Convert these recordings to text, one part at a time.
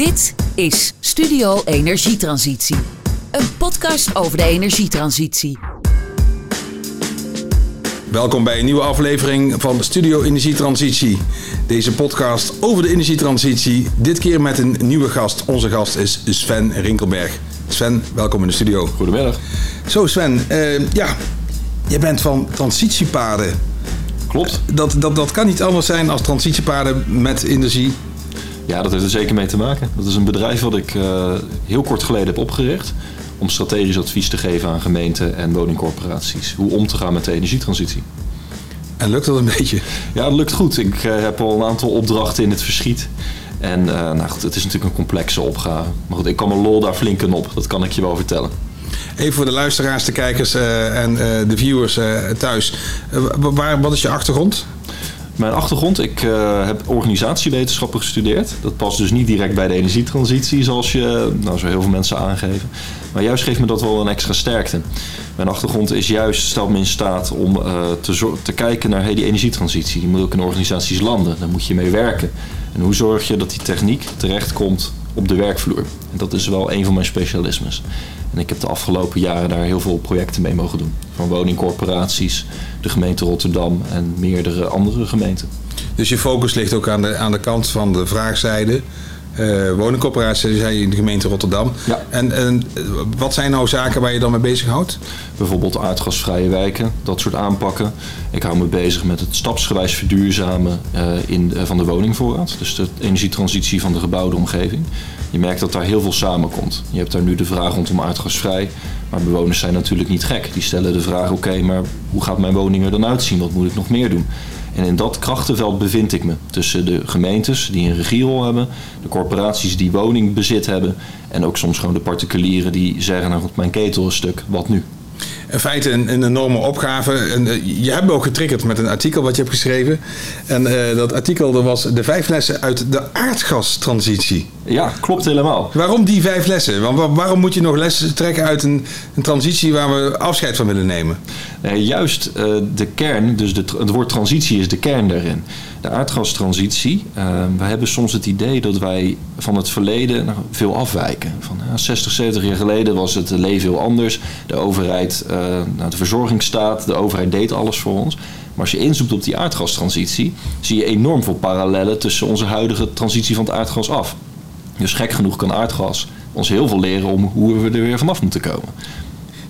Dit is Studio Energietransitie. Een podcast over de energietransitie. Welkom bij een nieuwe aflevering van Studio Energietransitie. Deze podcast over de energietransitie. Dit keer met een nieuwe gast. Onze gast is Sven Rinkelberg. Sven, welkom in de studio. Goedemiddag. Zo Sven, uh, ja, je bent van transitiepaden. Klopt. Dat, dat, dat kan niet anders zijn als transitiepaden met energie. Ja, dat heeft er zeker mee te maken. Dat is een bedrijf wat ik uh, heel kort geleden heb opgericht om strategisch advies te geven aan gemeenten en woningcorporaties. Hoe om te gaan met de energietransitie. En lukt dat een beetje? Ja, dat lukt goed. Ik uh, heb al een aantal opdrachten in het verschiet. En uh, nou goed, het is natuurlijk een complexe opgave. Maar goed, ik kan mijn lol daar flink in op. Dat kan ik je wel vertellen. Even voor de luisteraars, de kijkers uh, en de viewers thuis. waar, wat is je achtergrond? Mijn achtergrond, ik uh, heb organisatiewetenschappen gestudeerd. Dat past dus niet direct bij de energietransitie, zoals je, nou, zo heel veel mensen aangeven. Maar juist geeft me dat wel een extra sterkte. Mijn achtergrond is juist, stelt me in staat om uh, te, te, kijken naar hey, die energietransitie. Die moet ook in organisaties landen, daar moet je mee werken. En hoe zorg je dat die techniek terechtkomt op de werkvloer? En dat is wel een van mijn specialismes. En ik heb de afgelopen jaren daar heel veel projecten mee mogen doen. Van woningcorporaties, de gemeente Rotterdam en meerdere andere gemeenten. Dus je focus ligt ook aan de, aan de kant van de vraagzijde. Uh, woningcorporaties zijn in de gemeente Rotterdam. Ja. En, en wat zijn nou zaken waar je dan mee bezighoudt? Bijvoorbeeld aardgasvrije wijken, dat soort aanpakken. Ik hou me bezig met het stapsgewijs verduurzamen uh, in, uh, van de woningvoorraad. Dus de energietransitie van de gebouwde omgeving. Je merkt dat daar heel veel samenkomt. Je hebt daar nu de vraag rondom aardgasvrij. Maar bewoners zijn natuurlijk niet gek. Die stellen de vraag: oké, maar hoe gaat mijn woning er dan uitzien? Wat moet ik nog meer doen? En in dat krachtenveld bevind ik me. Tussen de gemeentes die een regierol hebben, de corporaties die woningbezit hebben. En ook soms gewoon de particulieren die zeggen: nou, mijn ketel is stuk, wat nu? In feite een, een enorme opgave. En, uh, je hebt me ook getriggerd met een artikel wat je hebt geschreven. En uh, dat artikel dat was de vijf lessen uit de aardgastransitie. Ja, klopt helemaal. Waarom die vijf lessen? Want waarom moet je nog lessen trekken uit een, een transitie waar we afscheid van willen nemen? Uh, juist de kern, dus de, het woord transitie is de kern daarin. De aardgastransitie. we hebben soms het idee dat wij van het verleden veel afwijken. Van 60, 70 jaar geleden was het leven heel anders. De overheid nou, de verzorgingsstaat, de overheid deed alles voor ons. Maar als je inzoekt op die aardgastransitie, zie je enorm veel parallellen tussen onze huidige transitie van het aardgas af. Dus gek genoeg kan aardgas ons heel veel leren om hoe we er weer vanaf moeten komen.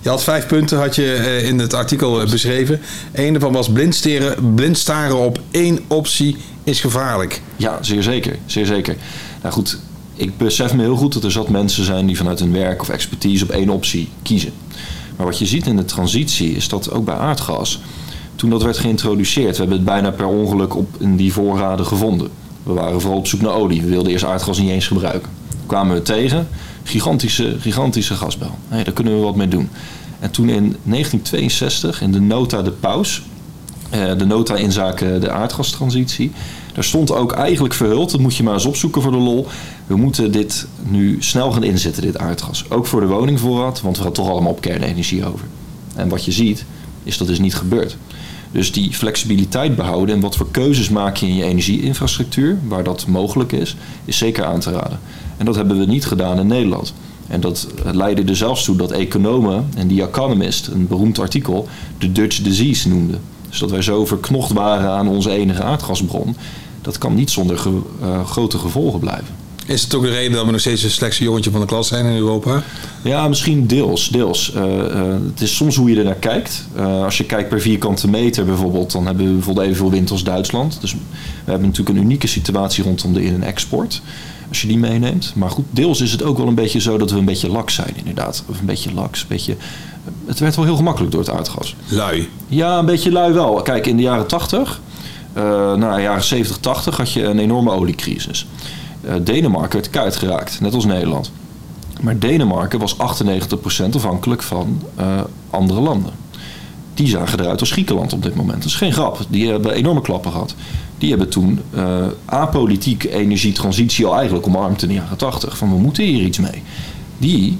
Je had vijf punten had je in het artikel beschreven. Eén daarvan was blindsteren, blindstaren op één optie is gevaarlijk. Ja, zeer zeker. Zeer zeker. Nou goed, ik besef me heel goed dat er zat mensen zijn die vanuit hun werk of expertise op één optie kiezen. Maar wat je ziet in de transitie is dat ook bij aardgas, toen dat werd geïntroduceerd, we hebben het bijna per ongeluk op in die voorraden gevonden. We waren vooral op zoek naar olie. We wilden eerst aardgas niet eens gebruiken. Kwamen we tegen, gigantische, gigantische gasbel. Daar kunnen we wat mee doen. En toen in 1962, in de nota de paus, eh, de nota in zaken de aardgastransitie, daar stond ook eigenlijk verhuld, dat moet je maar eens opzoeken voor de lol. We moeten dit nu snel gaan inzetten, dit aardgas. Ook voor de woningvoorraad, want we gaan toch allemaal op kernenergie over. En wat je ziet, is dat is niet gebeurd. Dus die flexibiliteit behouden en wat voor keuzes maak je in je energieinfrastructuur, waar dat mogelijk is, is zeker aan te raden. En dat hebben we niet gedaan in Nederland. En dat leidde er zelfs toe dat economen en die Economist, een beroemd artikel, de Dutch disease noemden. Dus dat wij zo verknocht waren aan onze enige aardgasbron, dat kan niet zonder ge, uh, grote gevolgen blijven. Is het ook de reden dat we nog steeds het slechtste jongetje van de klas zijn in Europa? Ja, misschien deels. deels. Uh, uh, het is soms hoe je er naar kijkt. Uh, als je kijkt per vierkante meter bijvoorbeeld, dan hebben we bijvoorbeeld evenveel wind als Duitsland. Dus we hebben natuurlijk een unieke situatie rondom de in- en export. Als je die meeneemt. Maar goed, deels is het ook wel een beetje zo dat we een beetje laks zijn, inderdaad. Of een beetje laks. Een beetje, het werd wel heel gemakkelijk door het aardgas. Lui. Ja, een beetje lui wel. Kijk, in de jaren 80, nou, de jaren 70, 80 had je een enorme oliecrisis. Uh, Denemarken werd kuit geraakt, net als Nederland. Maar Denemarken was 98% afhankelijk van uh, andere landen. Die zagen eruit als Griekenland op dit moment. Dat is geen grap. Die hebben enorme klappen gehad. Die hebben toen uh, apolitiek energietransitie al eigenlijk omarmd in de jaren 80. Van we moeten hier iets mee. Die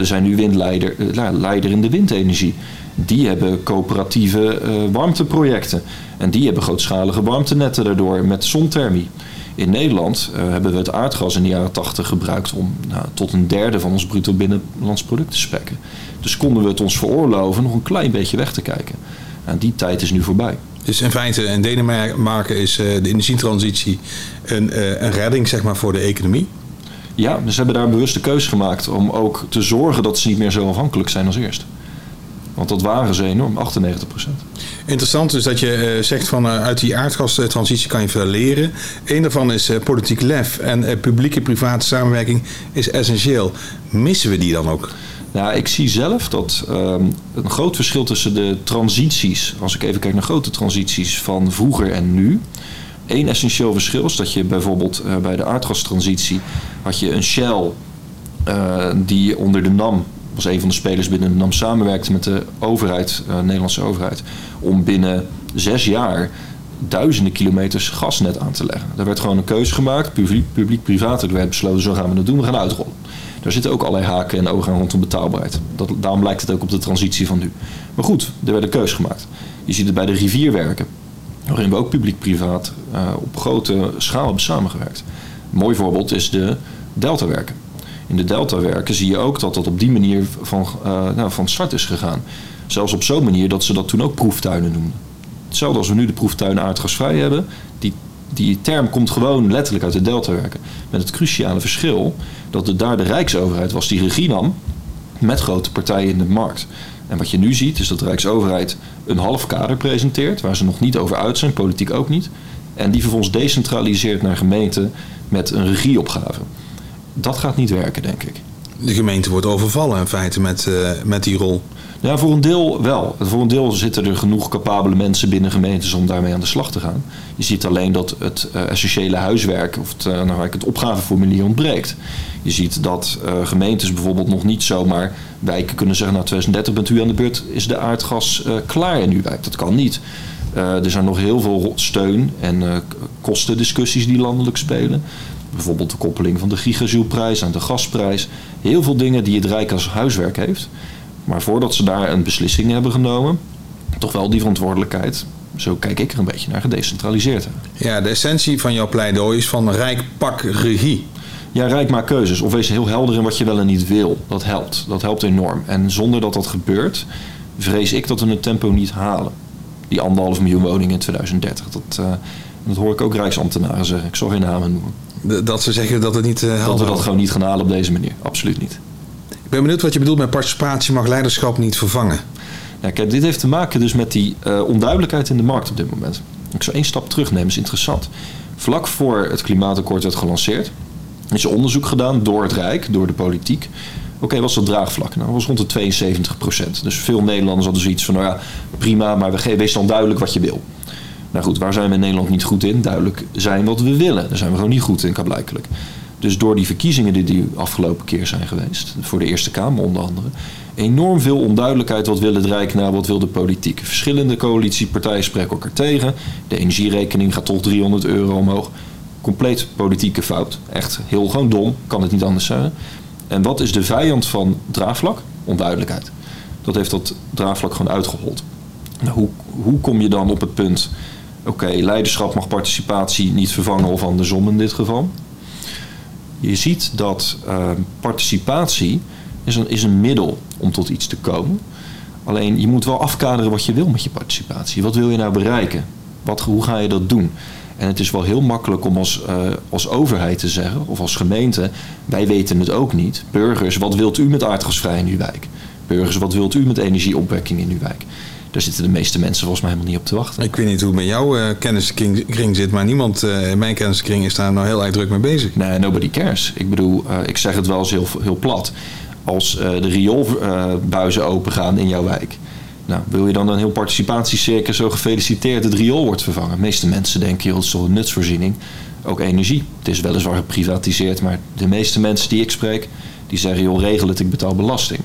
zijn nu windleider leider in de windenergie. Die hebben coöperatieve warmteprojecten. En die hebben grootschalige warmtenetten daardoor met zonthermie. In Nederland hebben we het aardgas in de jaren 80 gebruikt om nou, tot een derde van ons bruto binnenlands product te spekken. Dus konden we het ons veroorloven nog een klein beetje weg te kijken. En die tijd is nu voorbij. Dus in feite in Denemarken is uh, de energietransitie een, uh, een redding zeg maar, voor de economie? Ja, dus ze hebben daar bewuste keuze gemaakt om ook te zorgen dat ze niet meer zo afhankelijk zijn als eerst. Want dat waren ze enorm, 98 procent. Interessant is dat je uh, zegt van uh, uit die aardgastransitie kan je veel leren. Een daarvan is uh, politiek lef en publieke-private samenwerking is essentieel. Missen we die dan ook? Nou, ik zie zelf dat um, een groot verschil tussen de transities, als ik even kijk naar grote transities van vroeger en nu. Eén essentieel verschil is dat je bijvoorbeeld bij de aardgastransitie had je een Shell die onder de NAM was een van de spelers binnen de NAM samenwerkte met de overheid, uh, Nederlandse overheid, om binnen zes jaar duizenden kilometers gasnet aan te leggen. Daar werd gewoon een keuze gemaakt, publiek-privaat. er werd besloten, zo gaan we het doen, we gaan uitrollen. Daar zitten ook allerlei haken en ogen rondom betaalbaarheid. Dat, daarom lijkt het ook op de transitie van nu. Maar goed, er werd een keuze gemaakt. Je ziet het bij de rivierwerken, waarin we ook publiek-privaat uh, op grote schaal hebben samengewerkt. Een mooi voorbeeld is de deltawerken in de delta werken, zie je ook dat dat op die manier van, uh, nou, van start is gegaan. Zelfs op zo'n manier dat ze dat toen ook proeftuinen noemden. Hetzelfde als we nu de proeftuinen aardgasvrij hebben. Die, die term komt gewoon letterlijk uit de deltawerken. Met het cruciale verschil dat het daar de Rijksoverheid was die regie nam met grote partijen in de markt. En wat je nu ziet is dat de Rijksoverheid een half kader presenteert, waar ze nog niet over uit zijn, politiek ook niet. En die vervolgens decentraliseert naar gemeenten met een regieopgave dat gaat niet werken, denk ik. De gemeente wordt overvallen in feite met, uh, met die rol. Ja, voor een deel wel. Voor een deel zitten er genoeg capabele mensen binnen gemeentes om daarmee aan de slag te gaan. Je ziet alleen dat het uh, essentiële huiswerk of het, uh, nou, het opgaveformulier ontbreekt. Je ziet dat uh, gemeentes bijvoorbeeld nog niet zomaar wijken kunnen zeggen... nou 2030 bent u aan de beurt, is de aardgas klaar in uw wijk. Dat kan niet. er zijn nog heel veel steun en kostendiscussies die landelijk spelen bijvoorbeeld de koppeling van de gigajoulprijs aan de gasprijs. Heel veel dingen die het Rijk als huiswerk heeft. Maar voordat ze daar een beslissing hebben genomen, toch wel die verantwoordelijkheid, zo kijk ik er een beetje naar, gedecentraliseerd. Ja, de essentie van jouw pleidooi is van Rijk pak regie. Ja, Rijk maakt keuzes. Of wees heel helder in wat je wel en niet wil. Dat helpt. Dat helpt enorm. En zonder dat dat gebeurt, vrees ik dat we het tempo niet halen. Die anderhalf miljoen woningen in 2030. Dat, uh, dat hoor ik ook Rijksambtenaren zeggen. Ik zal geen namen noemen dat ze zeggen dat het niet uh, Dat we dat gewoon niet gaan halen op deze manier. Absoluut niet. Ben benieuwd wat je bedoelt met participatie mag leiderschap niet vervangen. Ja, kijk, dit heeft te maken dus met die uh, onduidelijkheid in de markt op dit moment. Ik zou één stap terugnemen, is interessant. Vlak voor het klimaatakkoord werd gelanceerd, is er onderzoek gedaan door het Rijk, door de politiek. Oké, okay, wat dat draagvlak? Nou, dat was rond de 72 procent. Dus veel Nederlanders hadden zoiets van, nou ja, prima, maar wees dan duidelijk wat je wil. Nou goed, waar zijn we in Nederland niet goed in? Duidelijk zijn wat we willen. Daar zijn we gewoon niet goed in, blijkelijk. Dus door die verkiezingen die die afgelopen keer zijn geweest, voor de Eerste Kamer onder andere, enorm veel onduidelijkheid. Wat wil het Rijk nou, wat wil de politiek? Verschillende coalitiepartijen spreken elkaar tegen. De energierekening gaat toch 300 euro omhoog. Compleet politieke fout. Echt heel gewoon dom, kan het niet anders zijn. En wat is de vijand van draagvlak? Onduidelijkheid. Dat heeft dat draagvlak gewoon uitgehold. Nou, hoe, hoe kom je dan op het punt Oké, leiderschap mag participatie niet vervangen of andersom in dit geval. Je ziet dat uh, participatie is een, is een middel om tot iets te komen. Alleen je moet wel afkaderen wat je wil met je participatie. Wat wil je nou bereiken? Wat, hoe ga je dat doen? En het is wel heel makkelijk om als, uh, als overheid te zeggen, of als gemeente, wij weten het ook niet. Burgers, wat wilt u met aardgasvrij in uw wijk? Burgers, wat wilt u met energieopwekking in uw wijk? Daar zitten de meeste mensen volgens mij helemaal niet op te wachten. Ik weet niet hoe het met jouw uh, kenniskring zit, maar niemand uh, in mijn kenniskring is daar nou heel erg druk mee bezig. Nee, nobody cares. Ik bedoel, uh, ik zeg het wel eens heel, heel plat. Als de rioolbuizen open gaan in jouw wijk. Nou, wil je dan een heel participatiecircus zo gefeliciteerd het riool wordt vervangen? De meeste mensen denken, joh, het is toch een nutsvoorziening. Ook energie. Het is weliswaar geprivatiseerd, maar de meeste mensen die ik spreek, die zeggen, joh, regel het, ik betaal belasting.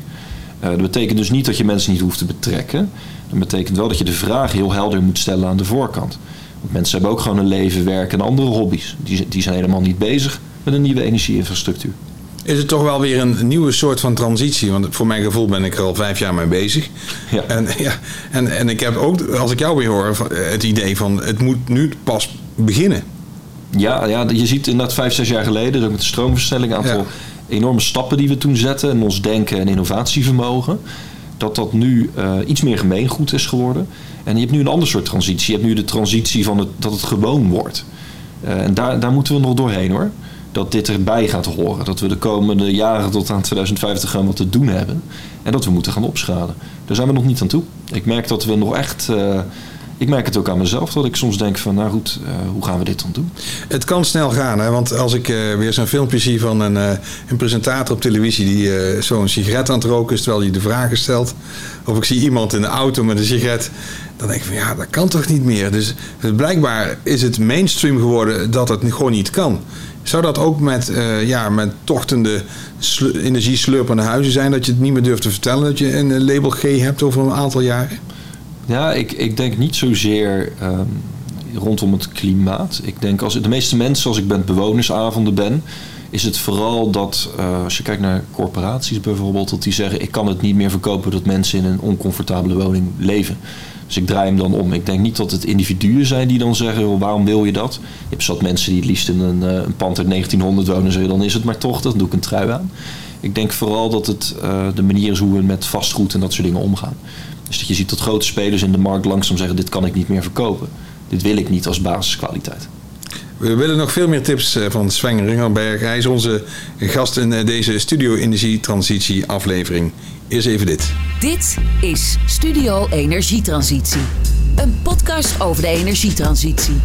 Dat betekent dus niet dat je mensen niet hoeft te betrekken. Dat betekent wel dat je de vraag heel helder moet stellen aan de voorkant. Want mensen hebben ook gewoon een leven, werk en andere hobby's. Die, die zijn helemaal niet bezig met een nieuwe energieinfrastructuur. Is het toch wel weer een nieuwe soort van transitie? Want voor mijn gevoel ben ik er al vijf jaar mee bezig. Ja. En, ja, en, en ik heb ook, als ik jou weer hoor, het idee van het moet nu pas beginnen. Ja, ja, je ziet inderdaad vijf, zes jaar geleden, dus ook met de stroomversnelling, aantal Ja. Enorme stappen die we toen zetten in ons denken en innovatievermogen. Dat dat nu eh, iets meer gemeengoed is geworden. En je hebt nu een ander soort transitie. Je hebt nu de transitie van het, dat het gewoon wordt. Eh, en daar, daar moeten we nog doorheen hoor. Dat dit erbij gaat horen. Dat we de komende jaren tot aan 2050 gaan wat te doen hebben. En dat we moeten gaan opschalen. Daar zijn we nog niet aan toe. Ik merk dat we nog echt. eh, ik merk het ook aan mezelf. Dat ik soms denk van nou goed, eh, hoe gaan we dit dan doen? Het kan snel gaan, hè? want als ik eh, weer zo'n filmpje zie van een, eh, een presentator op televisie die zo'n sigaret aan het roken is terwijl hij de vragen stelt. Of ik zie iemand in de auto met een sigaret. Dan denk ik van ja, dat kan toch niet meer. Dus eh, blijkbaar is het mainstream geworden dat het gewoon niet kan. Zou dat ook met, ja, met tochtende slu- energieslurpende huizen zijn? Dat je het niet meer durft te vertellen dat je een label G hebt over een aantal jaren? Ja, ik, ik denk niet zozeer ehm, rondom het klimaat. Ik denk als de meeste mensen, als ik bij bewonersavonden ben, is het vooral dat eh, als je kijkt naar corporaties bijvoorbeeld, dat die zeggen: ik kan het niet meer verkopen dat mensen in een oncomfortabele woning leven. Dus ik draai hem dan om. Ik denk niet dat het individuen zijn die dan zeggen: "Joh, waarom wil je dat? Je hebt zat mensen die het liefst in een, eh, een pand uit 1900 wonen, zeggen dan is het maar toch, dan doe ik een trui aan. Ik denk vooral dat het eh, de manier is hoe we met vastgoed en dat soort dingen omgaan. Dus dat je ziet dat grote spelers in de markt langzaam zeggen: dit kan ik niet meer verkopen. Dit wil ik niet als basiskwaliteit. We willen nog veel meer tips eh, van Sven Ringelberg. Hij is onze gast in eh, deze Studio Energie Transitie aflevering. Eerst even dit. Dit is Studio Energietransitie. Een podcast over de energietransitie.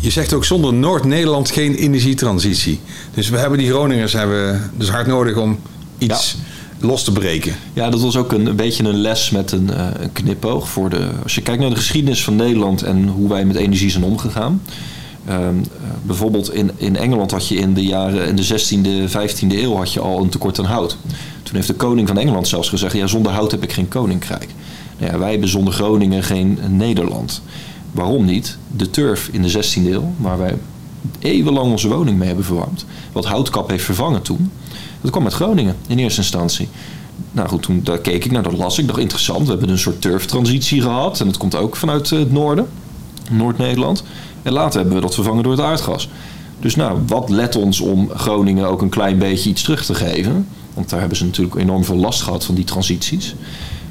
Je zegt ook zonder Noord-Nederland geen energietransitie. Dus we hebben die Groningers hebben dus hard nodig om iets los te breken. Ja, dat was ook een, een beetje een les met een, eh, een knipoog. Voor de, als je kijkt naar de geschiedenis van Nederland en hoe wij met energie zijn omgegaan. Ehm, eh, bijvoorbeeld in, in Engeland had je in de jaren in de 16e, 15e eeuw had je al een tekort aan hout. Toen heeft de koning van Engeland zelfs gezegd: ja, zonder hout heb ik geen koninkrijk. Nou ja, wij hebben zonder Groningen geen Nederland. Waarom niet? De turf in de 16e eeuw, waar wij eeuwenlang onze woning mee hebben verwarmd. Wat houtkap heeft vervangen toen. Dat kwam uit Groningen in eerste instantie. Nou goed, toen daar keek ik naar, dat las ik. dacht interessant. We hebben een soort turftransitie gehad. En dat komt ook vanuit eh, het noorden, Noord-Nederland. En later hebben we dat vervangen door het aardgas. Dus nou, wat let ons om Groningen ook een klein beetje iets terug te geven? Want daar hebben ze natuurlijk enorm veel last gehad van die transities.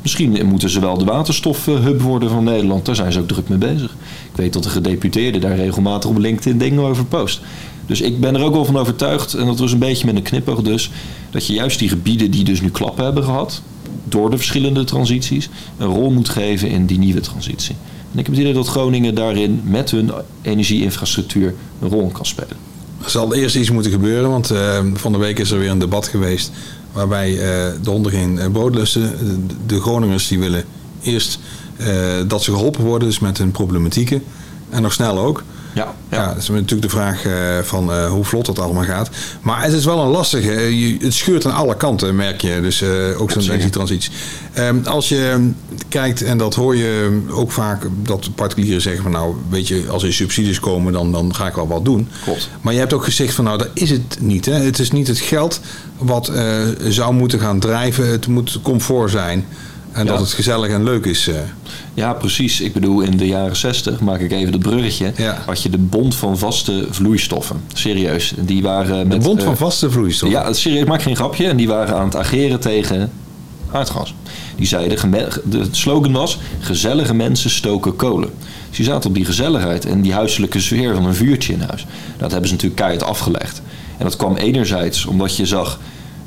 Misschien moeten ze wel de waterstofhub worden van Nederland. Daar zijn ze ook druk mee bezig. Ik weet dat de gedeputeerde daar regelmatig op LinkedIn dingen over post. Dus ik ben er ook wel van overtuigd, en dat was een beetje met een knipoog dus, dat je juist die gebieden die dus nu klappen hebben gehad, door de verschillende transities, een rol moet geven in die nieuwe transitie. En ik heb het idee dat Groningen daarin met hun energieinfrastructuur een rol kan spelen. Er zal eerst iets moeten gebeuren, want eh, van de week is er weer een debat geweest waarbij eh, de honden geen eh, brood lusten. De, Groningers die willen eerst eh, dat ze geholpen worden, dus met hun problematieken. En nog snel ook. Ja, Ja, dat is natuurlijk de vraag eh, van eh, hoe vlot dat allemaal gaat. Maar het is wel een lastige. eh, je- het scheurt aan alle kanten, merk je. Dus ook zo'n energietransitie. Ehm, als je kijkt, en dat hoor je ook vaak, dat particulieren zeggen van nou, weet je, als er subsidies komen, dan, dan ga ik wel wat doen. Klopt. Maar je hebt ook gezegd van nou, dat is het niet. Hè? Het is niet het geld wat zou moeten gaan drijven. Het moet comfort zijn. En Ja. dat het gezellig en leuk is. Ja, precies. Ik bedoel, in de jaren 60, maak ik even het bruggetje, Ja. had je de bond van vaste vloeistoffen. Serieus. Die waren De bond eh, van vaste vloeistof. Ja, serieus, ik maak geen grapje. En die waren aan het ageren tegen aardgas. Die zeiden, de slogan was, gezellige mensen stoken kolen. Dus die zaten op die gezelligheid en die huiselijke sfeer van een vuurtje in huis. Dat hebben ze natuurlijk keihard afgelegd. En dat kwam enerzijds omdat je zag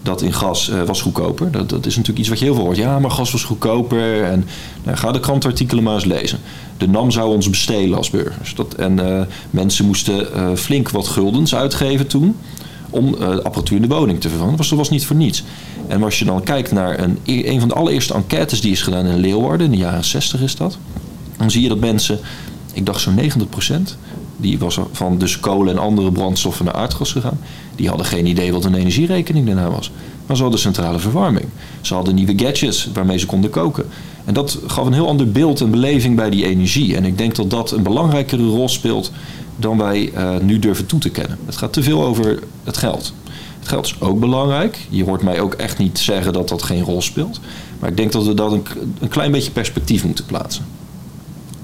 dat in gas eh, was goedkoper. Dat, dat is natuurlijk iets wat je heel veel hoort. Ja, maar gas was goedkoper. En nou, ga de krantartikelen maar eens lezen. De NAM zou ons bestelen als burgers. Dat, en eh, mensen moesten eh, flink wat guldens uitgeven toen om apparatuur in de woning te vervangen. Dat was, niet voor niets. En als je dan kijkt naar een, een van de allereerste enquêtes die is gedaan in Leeuwarden, in de jaren 60 is dat, dan zie je dat mensen, ik dacht zo'n 90%, die was van dus kolen en andere brandstoffen naar aardgas gegaan, die hadden geen idee wat een energierekening daarna was. Maar ze hadden centrale verwarming. Ze hadden nieuwe gadgets waarmee ze konden koken. En dat gaf een heel ander beeld en beleving bij die energie. En ik denk dat dat een belangrijkere rol speelt dan wij eh, nu durven toe te kennen. Het gaat te veel over het geld. Het geld is ook belangrijk. Je hoort mij ook echt niet zeggen dat dat geen rol speelt. Maar ik denk dat we dat een, een klein beetje perspectief moeten plaatsen.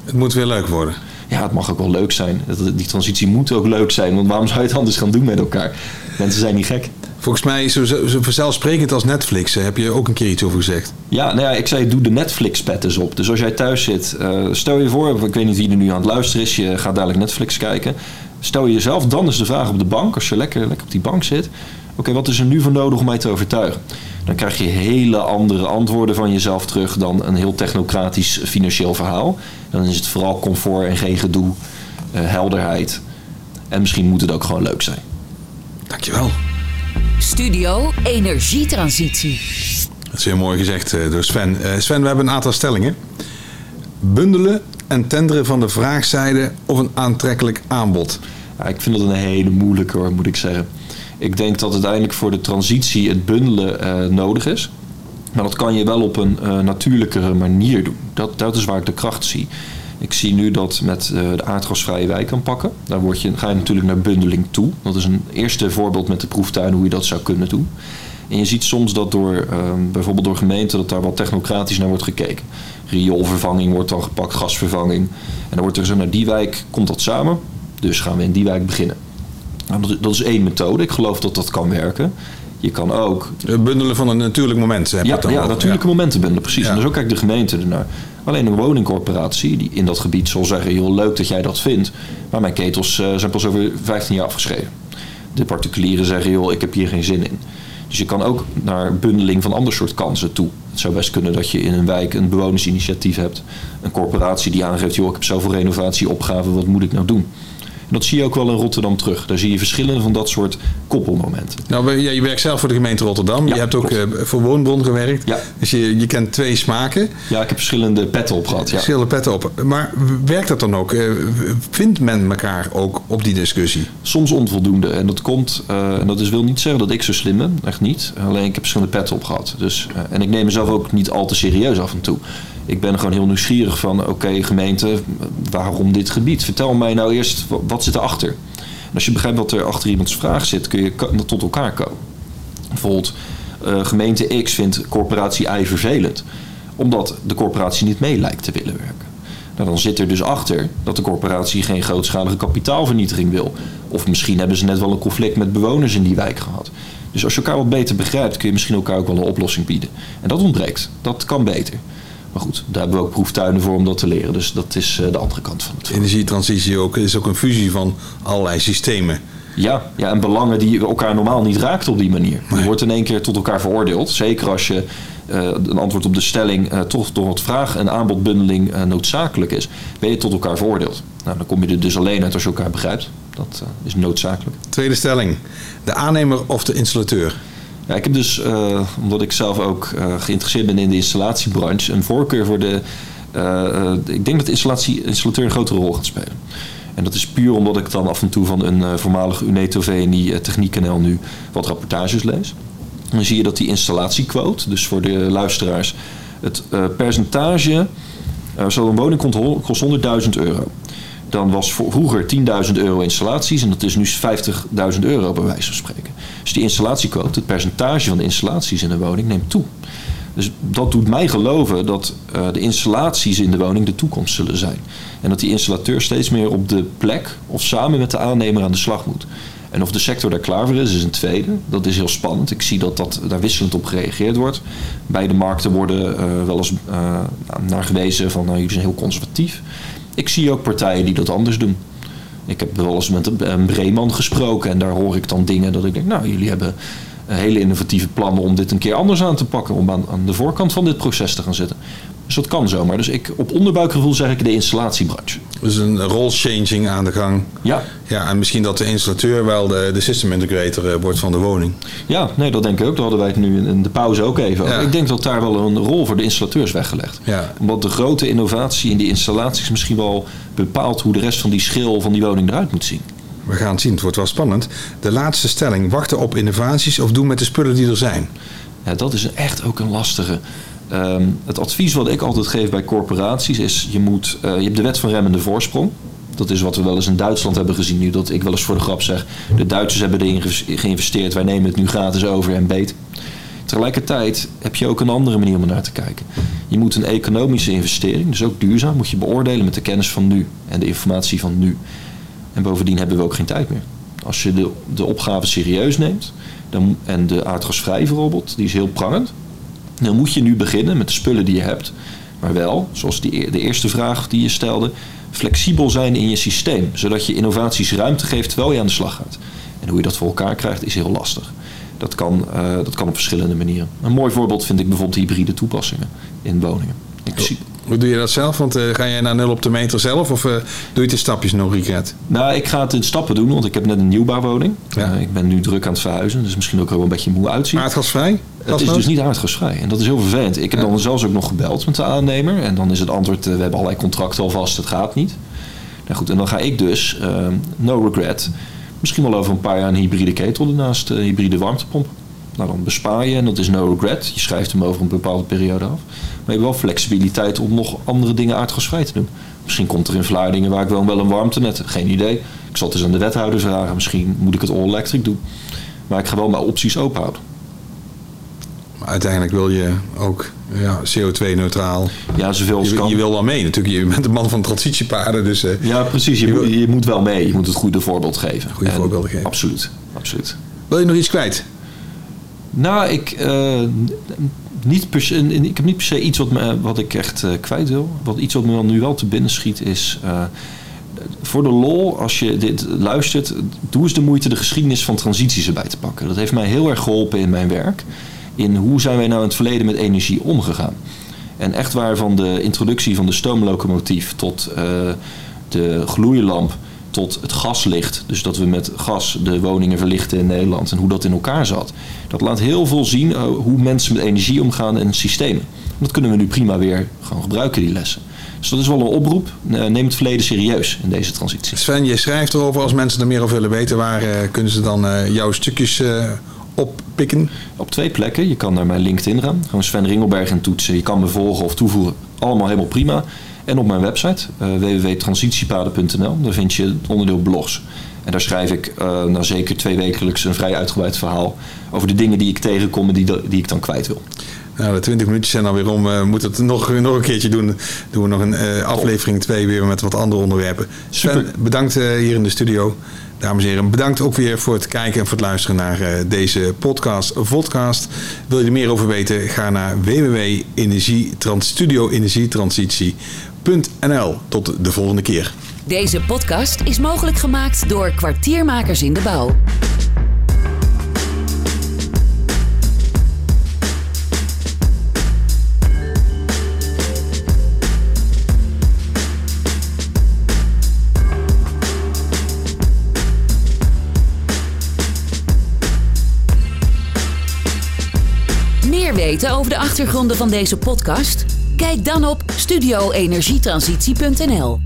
Het moet weer leuk worden. Ja, het mag ook wel leuk zijn. Die transitie moet ook leuk zijn, want waarom zou je het anders gaan doen met elkaar? Mensen zijn niet gek. Volgens mij zo, zo, zo vanzelfsprekend als Netflix. Daar heb je ook een keer iets over gezegd. Ja, nou ja, ik zei doe de Netflix-pet eens op. Dus als jij thuis zit, eh, stel je voor, ik weet niet wie er nu aan het luisteren is, je gaat dadelijk Netflix kijken. Stel je jezelf dan is de vraag op de bank, als je lekker, lekker op die bank zit. Oké, wat is er nu voor nodig om mij te overtuigen? Dan krijg je hele andere antwoorden van jezelf terug dan een heel technocratisch financieel verhaal. Dan is het vooral comfort en geen gedoe, eh, helderheid. En misschien moet het ook gewoon leuk zijn. Dankjewel. Studio Energietransitie. Dat is heel mooi gezegd eh, door Sven. Eh, Sven, we hebben een aantal stellingen. Bundelen en tenderen van de vraagzijde of een aantrekkelijk aanbod. Ja, ik vind dat een hele moeilijke hoor, moet ik zeggen. Ik denk dat uiteindelijk voor de transitie het bundelen eh, nodig is. Maar dat kan je wel op een eh, natuurlijkere manier doen. Dat, dat is waar ik de kracht zie. Ik zie nu dat met eh, de aardgasvrije wijk aanpakken. Daar word je, ga je natuurlijk naar bundeling toe. Dat is een eerste voorbeeld met de proeftuin hoe je dat zou kunnen doen. En je ziet soms dat door eh, bijvoorbeeld door gemeenten dat daar wat technocratisch naar wordt gekeken. Rioolvervanging wordt dan gepakt, gasvervanging. En dan wordt er gezegd, naar die wijk komt dat samen. Dus gaan we in die wijk beginnen. Nou, dat, is één methode. Ik geloof dat dat kan werken. Je kan ook Bundelen van een natuurlijk moment. Heb ja, dan ja natuurlijke momenten bundelen, precies. Ja. En zo kijkt de gemeente ernaar. Alleen een woningcorporatie die in dat gebied zal zeggen... joh, leuk dat jij dat vindt, maar mijn ketels eh, zijn pas over 15 jaar afgeschreven. De particulieren zeggen, joh, ik heb hier geen zin in. Dus je kan ook naar bundeling van ander soort kansen toe. Het zou best kunnen dat je in een wijk een bewonersinitiatief hebt. Een corporatie die aangeeft, joh, ik heb zoveel renovatieopgaven, wat moet ik nou doen? En dat zie je ook wel in Rotterdam terug. Daar zie je verschillende van dat soort koppelmomenten. Nou, ja, je werkt zelf voor de gemeente Rotterdam. Ja, je hebt ook eh, voor Woonbron gewerkt. Ja. Dus je, je kent twee smaken. Ja, ik heb verschillende petten op gehad. Ja. Verschillende petten op. Maar werkt dat dan ook? Eh, Vindt men elkaar ook op die discussie? soms onvoldoende. En dat komt, eh, en dat is, wil niet zeggen dat ik zo slim ben, echt niet. Alleen ik heb verschillende petten op gehad. Dus, en ik neem mezelf ook niet al te serieus af en toe. Ik ben gewoon heel nieuwsgierig van, oké gemeente, waarom dit gebied? Vertel mij nou eerst, wa- wat zit erachter? En als je begrijpt wat er achter iemands vraag zit, kun je tot elkaar komen. Bijvoorbeeld, eh, gemeente X vindt corporatie Y vervelend. Omdat de corporatie niet mee lijkt te willen werken. Nou, dan zit er dus achter dat de corporatie geen grootschalige kapitaalvernietiging wil. Of misschien hebben ze net wel een conflict met bewoners in die wijk gehad. Dus als je elkaar wat beter begrijpt, kun je misschien elkaar ook wel een oplossing bieden. En dat ontbreekt. Dat kan beter. Maar goed, daar hebben we ook proeftuinen voor om dat te leren. Dus dat is eh, de andere kant van het verhaal. Energietransitie ook, is ook een fusie van allerlei systemen. Ja, ja, en belangen die elkaar normaal niet raakt op die manier. Je wordt in één keer tot elkaar veroordeeld. Zeker als je eh, een antwoord op de stelling eh, toch door het vraag- en aanbodbundeling eh, noodzakelijk is, ben je tot elkaar veroordeeld. Nou, dan kom je er dus alleen uit als je elkaar begrijpt. Dat is noodzakelijk. Tweede stelling. De aannemer of de installateur? Ja, ik heb dus, eh, omdat ik zelf ook eh, geïnteresseerd ben in de installatiebranche, een voorkeur voor de. eh, ik denk dat de installatie, installateur een grotere rol gaat spelen. En dat is puur omdat ik dan af en toe van een voormalige Uneto VNI uh, Techniekkanaal nu wat rapportages lees. En dan zie je dat die installatiequote, dus voor de luisteraars, het percentage. Zo'n woning kost 100.000 euro. Dan was vroeger 10.000 euro installaties en dat is nu 50.000 euro bij wijze van spreken. Dus die installatiequote, het percentage van de installaties in een woning, neemt toe. Dus dat doet mij geloven dat eh, de installaties in de woning de toekomst zullen zijn. En dat die installateur steeds meer op de plek of samen met de aannemer aan de slag moet. En of de sector daar klaar voor is, is een tweede. Dat is heel spannend. Ik zie dat, dat daar wisselend op gereageerd wordt. Beide markten worden eh, wel eens eh, naar gewezen van nou, jullie zijn heel conservatief. Ik zie ook partijen die dat anders doen. Ik heb wel eens met een, een Breeman gesproken en daar hoor ik dan dingen dat ik denk, nou, jullie hebben eh, hele innovatieve plannen om dit een keer anders aan te pakken, om aan, aan de voorkant van dit proces te gaan zitten. Dus dat kan zomaar. Dus ik, op onderbuikgevoel zeg ik de installatiebranche. Dus een role changing aan de gang. Ja, Ja, en misschien dat de installateur wel de, de system integrator eh, wordt van de woning. ja, nee, dat denk ik ook. Daar hadden wij het nu in- in de pauze ook even over. Ja. Ik denk dat daar wel een rol voor de installateurs weggelegd. Ja. Omdat de grote innovatie in die installaties misschien wel bepaalt hoe de rest van die schil van die woning eruit moet zien. We gaan het zien, het wordt wel spannend. De laatste stelling. Wachten op innovaties of doen met de spullen die er zijn? Ja, dat is echt ook een lastige. Ehm, het advies wat ik altijd geef bij corporaties is: je, moet, eh, je hebt de wet van remmende voorsprong. Dat is wat we wel eens in Duitsland hebben gezien. Nu dat ik wel eens voor de grap zeg: de Duitsers hebben erin ge- geïnvesteerd, wij nemen het nu gratis over en beet. Tegelijkertijd heb je ook een andere manier om naar te kijken. Je moet een economische investering, dus ook duurzaam, moet je beoordelen met de kennis van nu en de informatie van nu. En bovendien hebben we ook geen tijd meer. Als je de, de opgave serieus neemt dan, en de aardgasvrij bijvoorbeeld, die is heel prangend, dan moet je nu beginnen met de spullen die je hebt. Maar wel, zoals die, de eerste vraag die je stelde, flexibel zijn in je systeem. Zodat je innovaties ruimte geeft terwijl je aan de slag gaat. En hoe je dat voor elkaar krijgt is heel lastig. Dat kan, uh, dat kan op verschillende manieren. Een mooi voorbeeld vind ik bijvoorbeeld hybride toepassingen in woningen. Ik zie, hoe doe je dat zelf? Want uh, ga jij naar nul op de meter zelf of uh, doe je het in stapjes nog, Riket? Nou, ik ga het in stappen doen, want ik heb net een nieuwbouwwoning. Ja. Uh, ik ben nu druk aan het verhuizen, dus misschien ook wel een beetje moe uitzien. Aardgasvrij? Het is dus niet aardgasvrij en dat is heel vervelend. Ik heb ja. dan zelfs ook nog gebeld met de aannemer en dan is het antwoord, we hebben allerlei contracten alvast, het gaat niet. Nou goed, en dan ga ik dus, no regret, misschien wel over een paar jaar een hybride ketel ernaast, een hybride warmtepomp. Nou, dan bespaar je en dat is no regret. Je schrijft hem over een bepaalde periode af. Maar je hebt wel flexibiliteit om nog andere dingen aardgasvrij te doen. Misschien komt er in Vlaardingen waar ik wel, wel een warmtenet. Geen idee. Ik zal het eens aan de wethouders vragen. Misschien moet ik het all electric doen. Maar ik ga wel mijn opties open houden. Maar uiteindelijk wil je ook ja, CO2-neutraal. Ja, zoveel als je, kan. Je wil wel mee natuurlijk. Je bent de man van transitiepaden. Dus, uh, ja, precies. Je, je, moet, je, moet, wel mee. Je moet het goede voorbeeld geven. Goede en voorbeelden geven. Absoluut. absoluut. Wil je nog iets kwijt? Nou, ik, se, ik heb niet per se iets wat, me, wat ik echt uh, kwijt wil. Wat, iets wat me nu wel te binnen schiet is... Uh, voor de lol, als je dit luistert... doe eens de moeite de geschiedenis van transities erbij te pakken. Dat heeft mij heel erg geholpen in mijn werk. In hoe zijn wij nou in het verleden met energie omgegaan. En echt waar van de introductie van de stoomlocomotief... tot de gloeilamp tot het gaslicht. Dus dat we met gas de woningen verlichten in Nederland en hoe dat in elkaar zat. Dat laat heel veel zien uh, hoe mensen met energie omgaan en systemen. Dat kunnen we nu prima weer gewoon gebruiken, die lessen. Dus dat is wel een oproep. Uh, neem het verleden serieus in deze transitie. Sven, je schrijft erover. Als mensen er meer over willen weten, waar uh, kunnen ze dan jouw stukjes oppikken? Op twee plekken. Je kan naar mijn LinkedIn gaan. Gewoon Sven Ringelberg en toetsen. Je kan me volgen of toevoegen. Allemaal helemaal prima. En op mijn website uh, www.transitiepaden.nl. Daar vind je het onderdeel blogs. En daar schrijf ik uh, nou zeker twee wekelijks een vrij uitgebreid verhaal over de dingen die ik tegenkom en die, die ik dan kwijt wil. Nou, de 20 minuutjes zijn alweer om. Uh, we moeten het nog, nog een keertje doen. Doen we nog een uh, aflevering 2 weer met wat andere onderwerpen. Sven, Super. bedankt uh, hier in de studio. Dames en heren, bedankt ook weer voor het kijken en voor het luisteren naar uh, deze podcast, vodcast. Wil je er meer over weten? Ga naar www.studioenergietransitie.nl. Tot de volgende keer. Deze podcast is mogelijk gemaakt door kwartiermakers in de bouw. Weten over de achtergronden van deze podcast? Kijk dan op studioenergietransitie.nl.